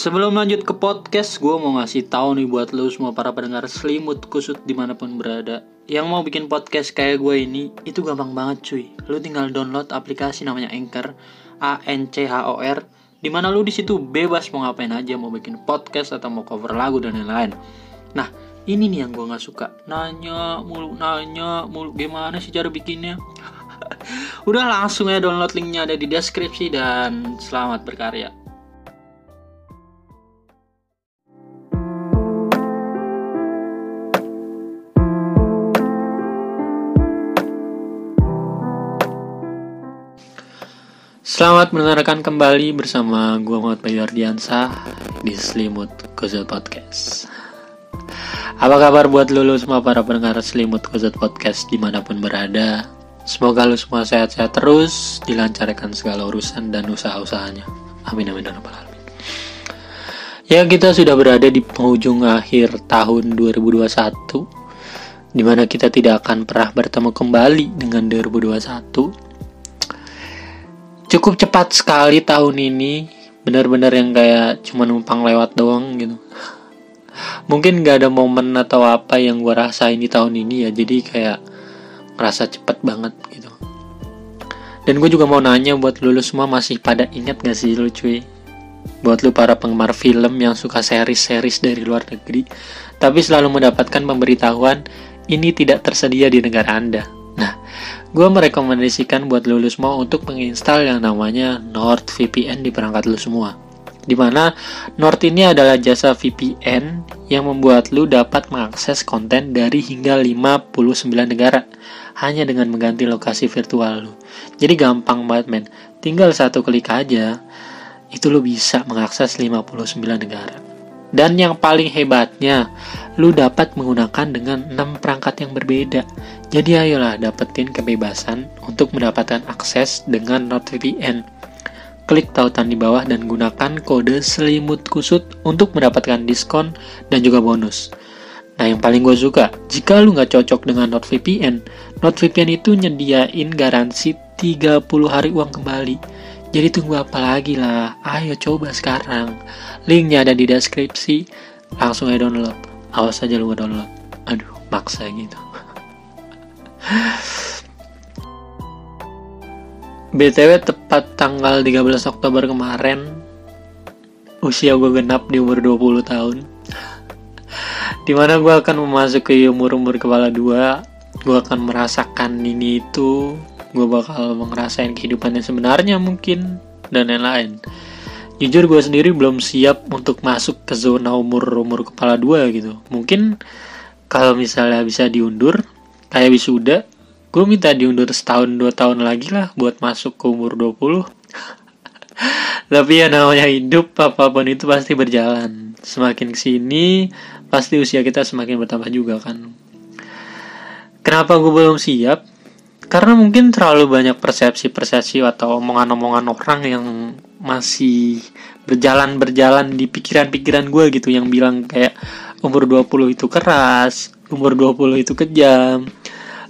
Sebelum lanjut ke podcast, gue mau ngasih tahu nih buat lo semua para pendengar selimut kusut di mana pun berada. Yang mau bikin podcast kayak gue ini, itu gampang banget cuy. Lo tinggal download aplikasi namanya Anchor, A N C H O R, di mana lo di situ bebas mau ngapain aja, mau bikin podcast atau mau cover lagu dan lain-lain. Nah, ini nih yang gue nggak suka. Nanya mulu, nanya mulu, gimana sih cara bikinnya? Udah langsung ya download linknya ada di deskripsi dan selamat berkarya. Selamat mendengarkan kembali bersama gua Muhammad Bayu Ardiansa di Selimut Kozot Podcast. Apa kabar buat lu, semua para pendengar Selimut Kozot Podcast di mana pun berada? Semoga lu semua sehat-sehat terus, dilancarkan segala urusan dan usaha-usahanya. Amin amin dan rabbal alamin. Ya kita sudah berada di penghujung akhir tahun 2021 di mana kita tidak akan pernah bertemu kembali dengan 2021 cukup cepat sekali tahun ini. Benar-benar yang kayak cuma numpang lewat doang gitu. Mungkin gak ada momen atau apa yang gue rasain di tahun ini ya jadi kayak ngerasa cepet banget gitu. Dan gue juga mau nanya buat lulus semua masih pada ingat gak sih lu cuy? Buat lu para penggemar film yang suka series-series dari luar negeri tapi selalu mendapatkan pemberitahuan ini tidak tersedia di negara anda gue merekomendasikan buat lu semua untuk menginstal yang namanya NordVPN di perangkat lu semua. Di mana Nord ini adalah jasa VPN yang membuat lu dapat mengakses konten dari hingga 59 negara hanya dengan mengganti lokasi virtual lu. Jadi gampang banget men, tinggal satu klik aja itu lu bisa mengakses 59 negara. Dan yang paling hebatnya, lu dapat menggunakan dengan 6 perangkat yang berbeda. Jadi ayolah dapetin kebebasan untuk mendapatkan akses dengan NordVPN. Klik tautan di bawah dan gunakan kode selimut kusut untuk mendapatkan diskon dan juga bonus. Nah yang paling gue suka, jika lu nggak cocok dengan NordVPN, NordVPN itu nyediain garansi 30 hari uang kembali. Jadi tunggu apa lagi lah, ayo coba sekarang. Linknya ada di deskripsi, langsung aja download. Awas aja lu download. Aduh, maksa gitu. BTW tepat tanggal 13 Oktober kemarin. Usia gue genap di umur 20 tahun. Di mana gue akan memasuki umur-umur kepala dua. Gue akan merasakan ini itu. Gue bakal ngerasain kehidupan yang sebenarnya mungkin dan lain-lain jujur gue sendiri belum siap untuk masuk ke zona umur umur kepala dua gitu. Mungkin kalau misalnya bisa diundur kayak wisuda gue minta diundur setahun dua tahun lagi lah buat masuk ke umur 20 tapi ya namanya hidup apa pun itu pasti berjalan. Semakin ke sini pasti usia kita semakin bertambah juga kan. Kenapa gue belum siap? Karena mungkin terlalu banyak persepsi-persepsi atau omongan-omongan orang yang masih berjalan-berjalan di pikiran-pikiran gue gitu yang bilang kayak umur 20 itu keras, umur 20 itu kejam,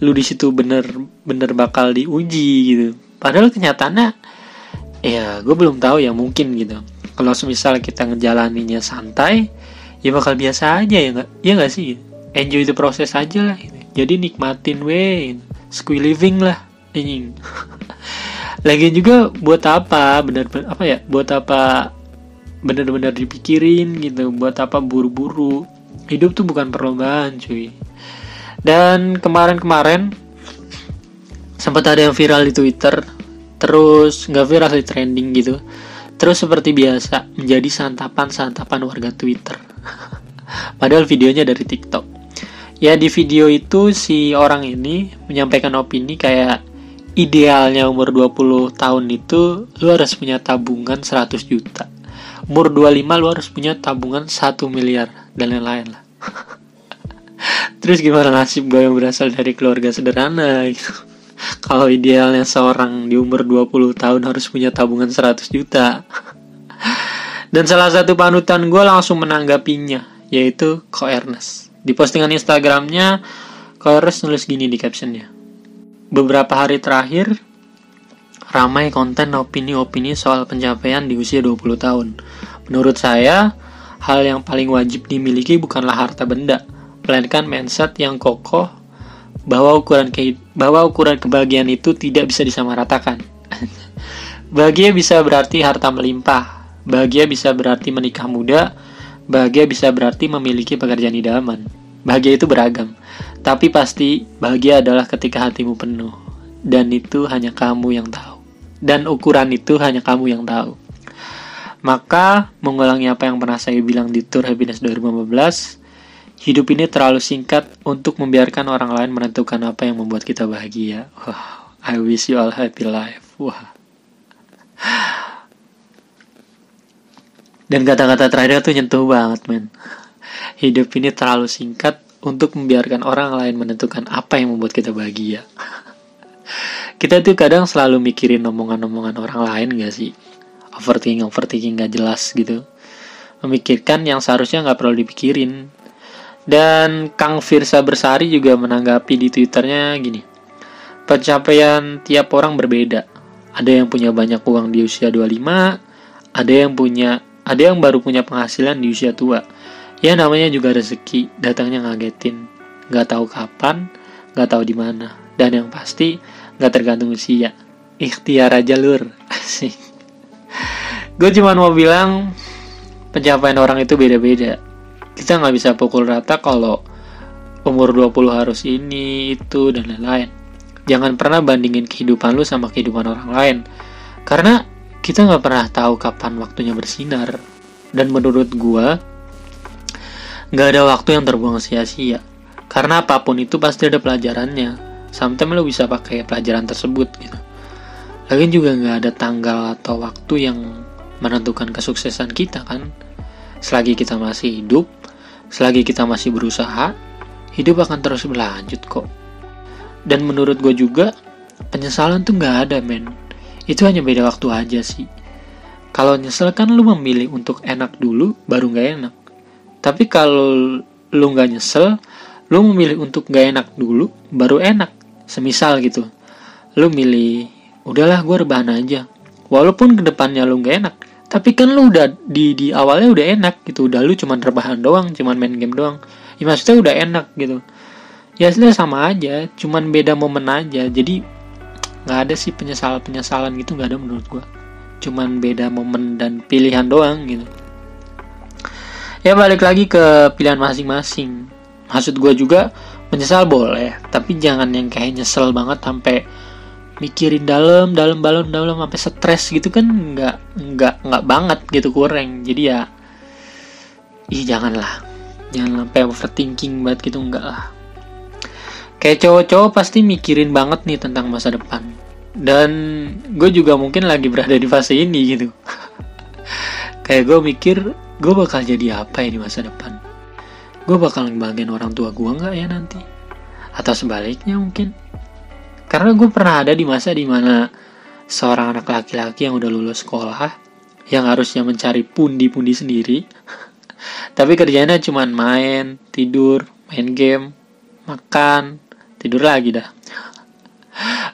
lu di situ bener-bener bakal diuji gitu. Padahal kenyataannya ya gue belum tahu ya mungkin gitu. Kalau misal kita ngejalaninya santai, ya bakal biasa aja ya nggak? Ya nggak sih? Enjoy the proses aja lah. Gitu. Jadi nikmatin weh squee living lah anjing lagi juga buat apa bener apa ya buat apa bener-bener dipikirin gitu buat apa buru-buru. Hidup tuh bukan perlombaan cuy. Dan kemarin-kemarin sempat ada yang viral di Twitter terus nggak viral di trending gitu. Terus seperti biasa menjadi santapan-santapan warga Twitter. Padahal videonya dari TikTok. Ya di video itu si orang ini menyampaikan opini kayak idealnya umur 20 tahun itu lu harus punya tabungan 100 juta. Umur 25 lu harus punya tabungan 1 miliar dan lain-lain lah. Terus gimana nasib gue yang berasal dari keluarga sederhana gitu? Kalau idealnya seorang di umur 20 tahun harus punya tabungan 100 juta. Dan salah satu panutan gue langsung menanggapinya yaitu Ko Ernest. Di postingan Instagramnya, Kores nulis gini di captionnya. Beberapa hari terakhir, ramai konten opini-opini soal pencapaian di usia 20 tahun. Menurut saya, hal yang paling wajib dimiliki bukanlah harta benda, melainkan mindset yang kokoh bahwa ukuran ke bahwa ukuran kebahagiaan itu tidak bisa disamaratakan. bahagia bisa berarti harta melimpah, bahagia bisa berarti menikah muda, bahagia bisa berarti memiliki pekerjaan idaman. Bahagia itu beragam, tapi pasti bahagia adalah ketika hatimu penuh, dan itu hanya kamu yang tahu. Dan ukuran itu hanya kamu yang tahu. Maka, mengulangi apa yang pernah saya bilang di Tour Happiness 2015, hidup ini terlalu singkat untuk membiarkan orang lain menentukan apa yang membuat kita bahagia. Wow, I wish you all happy life. Wah. Dan kata-kata terakhir tuh nyentuh banget, men. Hidup ini terlalu singkat untuk membiarkan orang lain menentukan apa yang membuat kita bahagia. kita tuh kadang selalu mikirin omongan-omongan orang lain gak sih? overthinking overthinking gak jelas gitu memikirkan yang seharusnya nggak perlu dipikirin dan Kang Firsa Bersari juga menanggapi di twitternya gini pencapaian tiap orang berbeda ada yang punya banyak uang di usia 25 ada yang punya ada yang baru punya penghasilan di usia tua ya namanya juga rezeki. Datangnya ngagetin. Nggak tahu kapan nggak tahu di mana. Dan yang pasti nggak tergantung usia. Ikhtiar aja lur. Asik. Gue cuma mau bilang pencapaian orang itu beda-beda. Kita nggak bisa pukul rata kalau umur 20 harus ini itu dan lain-lain. Jangan pernah bandingin kehidupan lu sama kehidupan orang lain. Karena kita nggak pernah tahu kapan waktunya bersinar. Dan menurut gue nggak ada waktu yang terbuang sia-sia karena apa pun itu pasti ada pelajarannya sometimes lo bisa pakai pelajaran tersebut gitu lagi juga nggak ada tanggal atau waktu yang menentukan kesuksesan kita kan. Selagi kita masih hidup, selagi kita masih berusaha, hidup akan terus berlanjut kok. Dan menurut gue juga, penyesalan tuh gak ada men. Itu hanya beda waktu aja sih. Kalau nyesel kan lu memilih untuk enak dulu, baru gak enak. Tapi kalau lu gak nyesel, lu memilih untuk gak enak dulu, baru enak. Semisal gitu, lu milih, udahlah gue rebahan aja. Walaupun ke depannya lu gak enak, tapi kan lu udah di di awalnya udah enak gitu. Udah lu cuman rebahan doang cuman main game doang. Ya maksudnya udah enak gitu. Ya sebenarnya sama aja cuman beda momen aja. Jadi nggak ada sih penyesalan penyesalan gitu nggak ada menurut gua. Cuman beda momen dan pilihan doang gitu ya balik lagi ke pilihan masing-masing. Maksud gua juga menyesal boleh tapi jangan yang kayak nyesel banget sampai mikirin dalam dalam balon dalam sampai stres gitu kan nggak nggak nggak banget gitu kurang. Jadi ya ih janganlah. Jangan sampai overthinking banget gitu enggak lah. Kayak cowok-cowok pasti mikirin banget nih tentang masa depan. Dan gue juga mungkin lagi berada di fase ini gitu. Kayak gue mikir gue bakal jadi apa ya di masa depan gue bakal ngebahagiain orang tua gue nggak ya nanti atau sebaliknya mungkin karena gue pernah ada di masa di mana seorang anak laki-laki yang udah lulus sekolah, yang harusnya mencari pundi-pundi sendiri, tapi kerjanya cuma main, tidur, main game, makan, tidur lagi dah.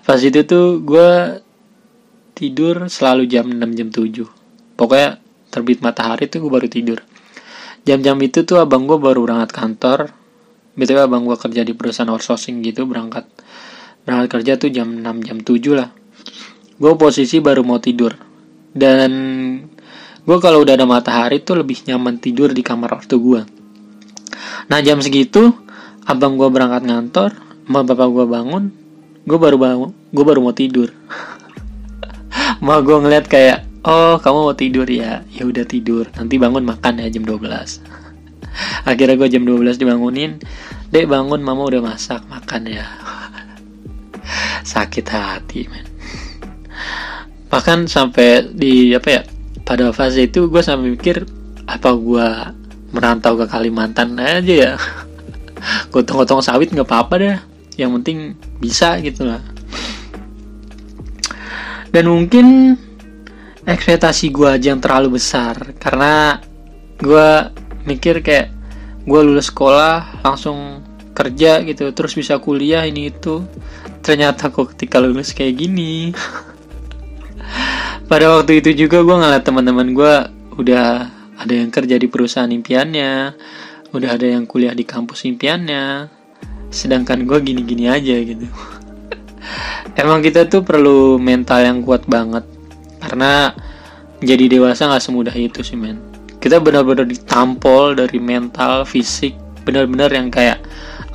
Pas itu tuh gue tidur selalu jam 6 jam 7. Pokoknya terbit matahari tuh gue baru tidur. Jam-jam itu tuh abang gue baru berangkat kantor. BTW abang gue kerja di perusahaan outsourcing gitu berangkat. Berangkat kerja tuh jam 6 jam 7 lah. Gue posisi baru mau tidur. Dan gue kalau udah ada matahari tuh lebih nyaman tidur di kamar ortu gue nah jam segitu abang gue berangkat ngantor sama bapak gue bangun gue baru bangun gue baru mau tidur. Mau gue ngeliat kayak oh kamu mau tidur ya? Ya udah tidur. Nanti bangun makan ya jam 12 akhirnya gue jam 12 dibangunin. Dek bangun. Mama udah masak makan ya. Sakit hati men. Bahkan sampai di apa ya pada fase itu gue sampai mikir apa gue merantau ke Kalimantan aja ya? Gotong-gotong sawit nggak apa-apa deh. Yang penting bisa gitu lah. Dan mungkin ekspektasi gue aja yang terlalu besar. Karena gue mikir kayak gue lulus sekolah langsung kerja gitu terus bisa kuliah ini itu. Ternyata kok ketika lulus kayak gini. Pada waktu itu juga gue ngeliat teman-teman gue udah ada yang kerja di perusahaan impiannya udah ada yang kuliah di kampus impiannya. Sedangkan gue gini-gini aja gitu. Emang kita tuh perlu mental yang kuat banget karena jadi dewasa nggak semudah itu sih men. Kita benar-benar ditampol dari mental fisik benar-benar yang kayak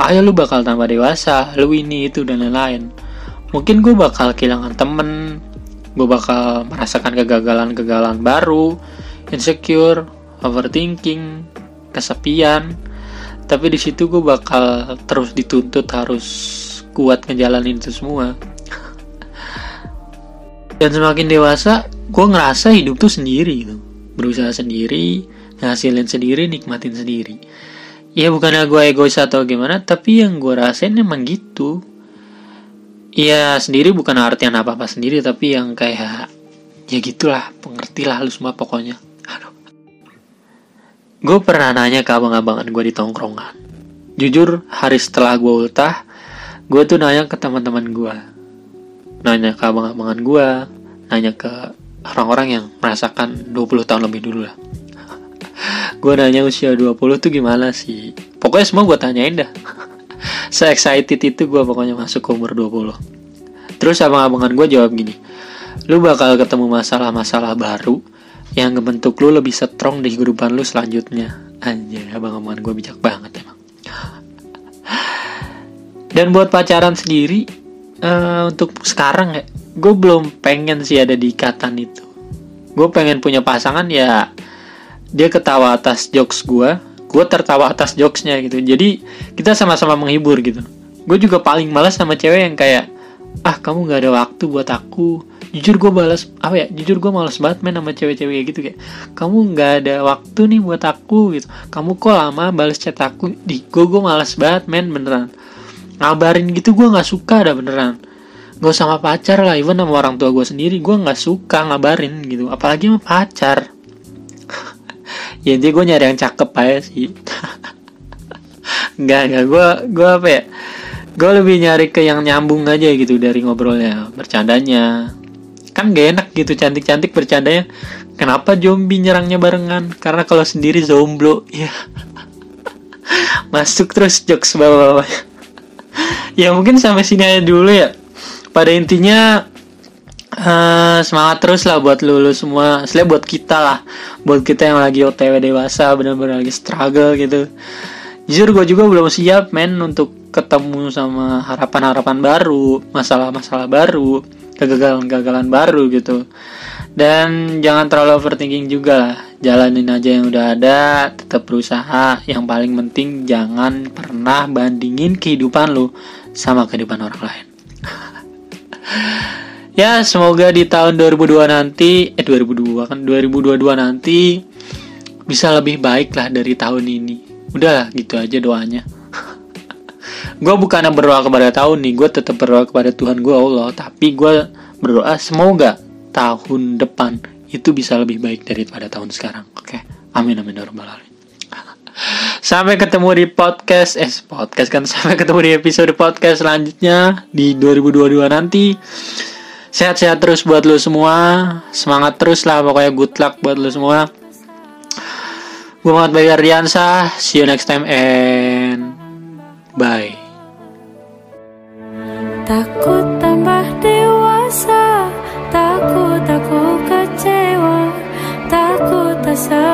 ayo lu bakal tambah dewasa lu ini itu dan lain-lain. Mungkin gue bakal kehilangan temen gue bakal merasakan kegagalan-kegagalan baru insecure overthinking kesepian. Tapi di situ gue bakal terus dituntut harus kuat ngejalanin itu semua dan semakin dewasa gue ngerasa hidup tuh sendiri gitu. Berusaha sendiri ngasilin sendiri nikmatin sendiri. Ya bukannya gue egois atau gimana tapi yang gue rasain emang gitu. Iya sendiri bukan artian apa apa sendiri tapi yang kayak ya gitulah pengertilah lu semua pokoknya. Gue pernah nanya ke abang-abangan gue di tongkrongan. Jujur hari setelah gue ultah, gue tuh nanya ke teman-teman gue, nanya ke abang-abangan gue, nanya ke orang-orang yang merasakan 20 tahun lebih dulu lah. gue nanya usia 20 tuh gimana sih? Pokoknya semua gue tanyain dah se excited itu gue pokoknya masuk ke umur 20 terus abang-abangan gue jawab gini lu bakal ketemu masalah-masalah baru yang ngebentuk lu lebih strong di kehidupan lu selanjutnya anjay abang-abangan gue bijak banget emang dan buat pacaran sendiri uh, untuk sekarang ya gue belum pengen sih ada di ikatan itu. Gue pengen punya pasangan ya dia ketawa atas jokes gue gue tertawa atas jokesnya gitu. Jadi kita sama-sama menghibur gitu. Gue juga paling malas sama cewek yang kayak ah kamu nggak ada waktu buat aku. Jujur gue balas apa ya jujur gue malas banget main sama cewek-cewek gitu kayak kamu nggak ada waktu nih buat aku gitu. Kamu kok lama balas chat aku? Di gue gue malas banget main beneran ngabarin gitu gue nggak suka ada beneran. Gak sama pacar lah even sama orang tua gue sendiri gue nggak suka ngabarin gitu. Apalagi sama pacar. Ya intinya gue nyari yang cakep aja sih. Nggak nggak. Gue gue apa ya? Gue lebih nyari ke yang nyambung aja gitu dari ngobrolnya bercandanya. Kan gak enak gitu cantik-cantik bercandanya. Kenapa zombie nyerangnya barengan? Karena kalau sendiri zomblo ya. Masuk terus jokes bawah-bawah ya mungkin sampai sini aja dulu ya pada intinya uh, semangat terus lah buat lulu semua, Setelah buat kita lah, buat kita yang lagi OTW dewasa, bener-bener lagi struggle gitu. Jujur gue juga belum siap men untuk ketemu sama harapan-harapan baru, masalah-masalah baru, kegagalan-kegagalan baru gitu. Dan jangan terlalu overthinking juga lah, jalanin aja yang udah ada, tetap berusaha. Yang paling penting jangan pernah bandingin kehidupan lu sama kehidupan orang lain. ya semoga di tahun 2002 nanti eh 2002 kan 2022 nanti bisa lebih baik lah dari tahun ini udahlah gitu aja doanya gue bukan berdoa kepada tahun nih gue tetap berdoa kepada Tuhan gue Allah tapi gue berdoa semoga tahun depan itu bisa lebih baik daripada tahun sekarang oke? Amin amin ya alamin. Sampai ketemu di podcast eh podcast kan sampai ketemu di episode podcast selanjutnya di 2022 nanti. Sehat-sehat terus buat lo semua semangat terus lah pokoknya good luck buat lo semua. Gue Muhammad Bayu Ardiansa see you next time and bye. Takut takut tak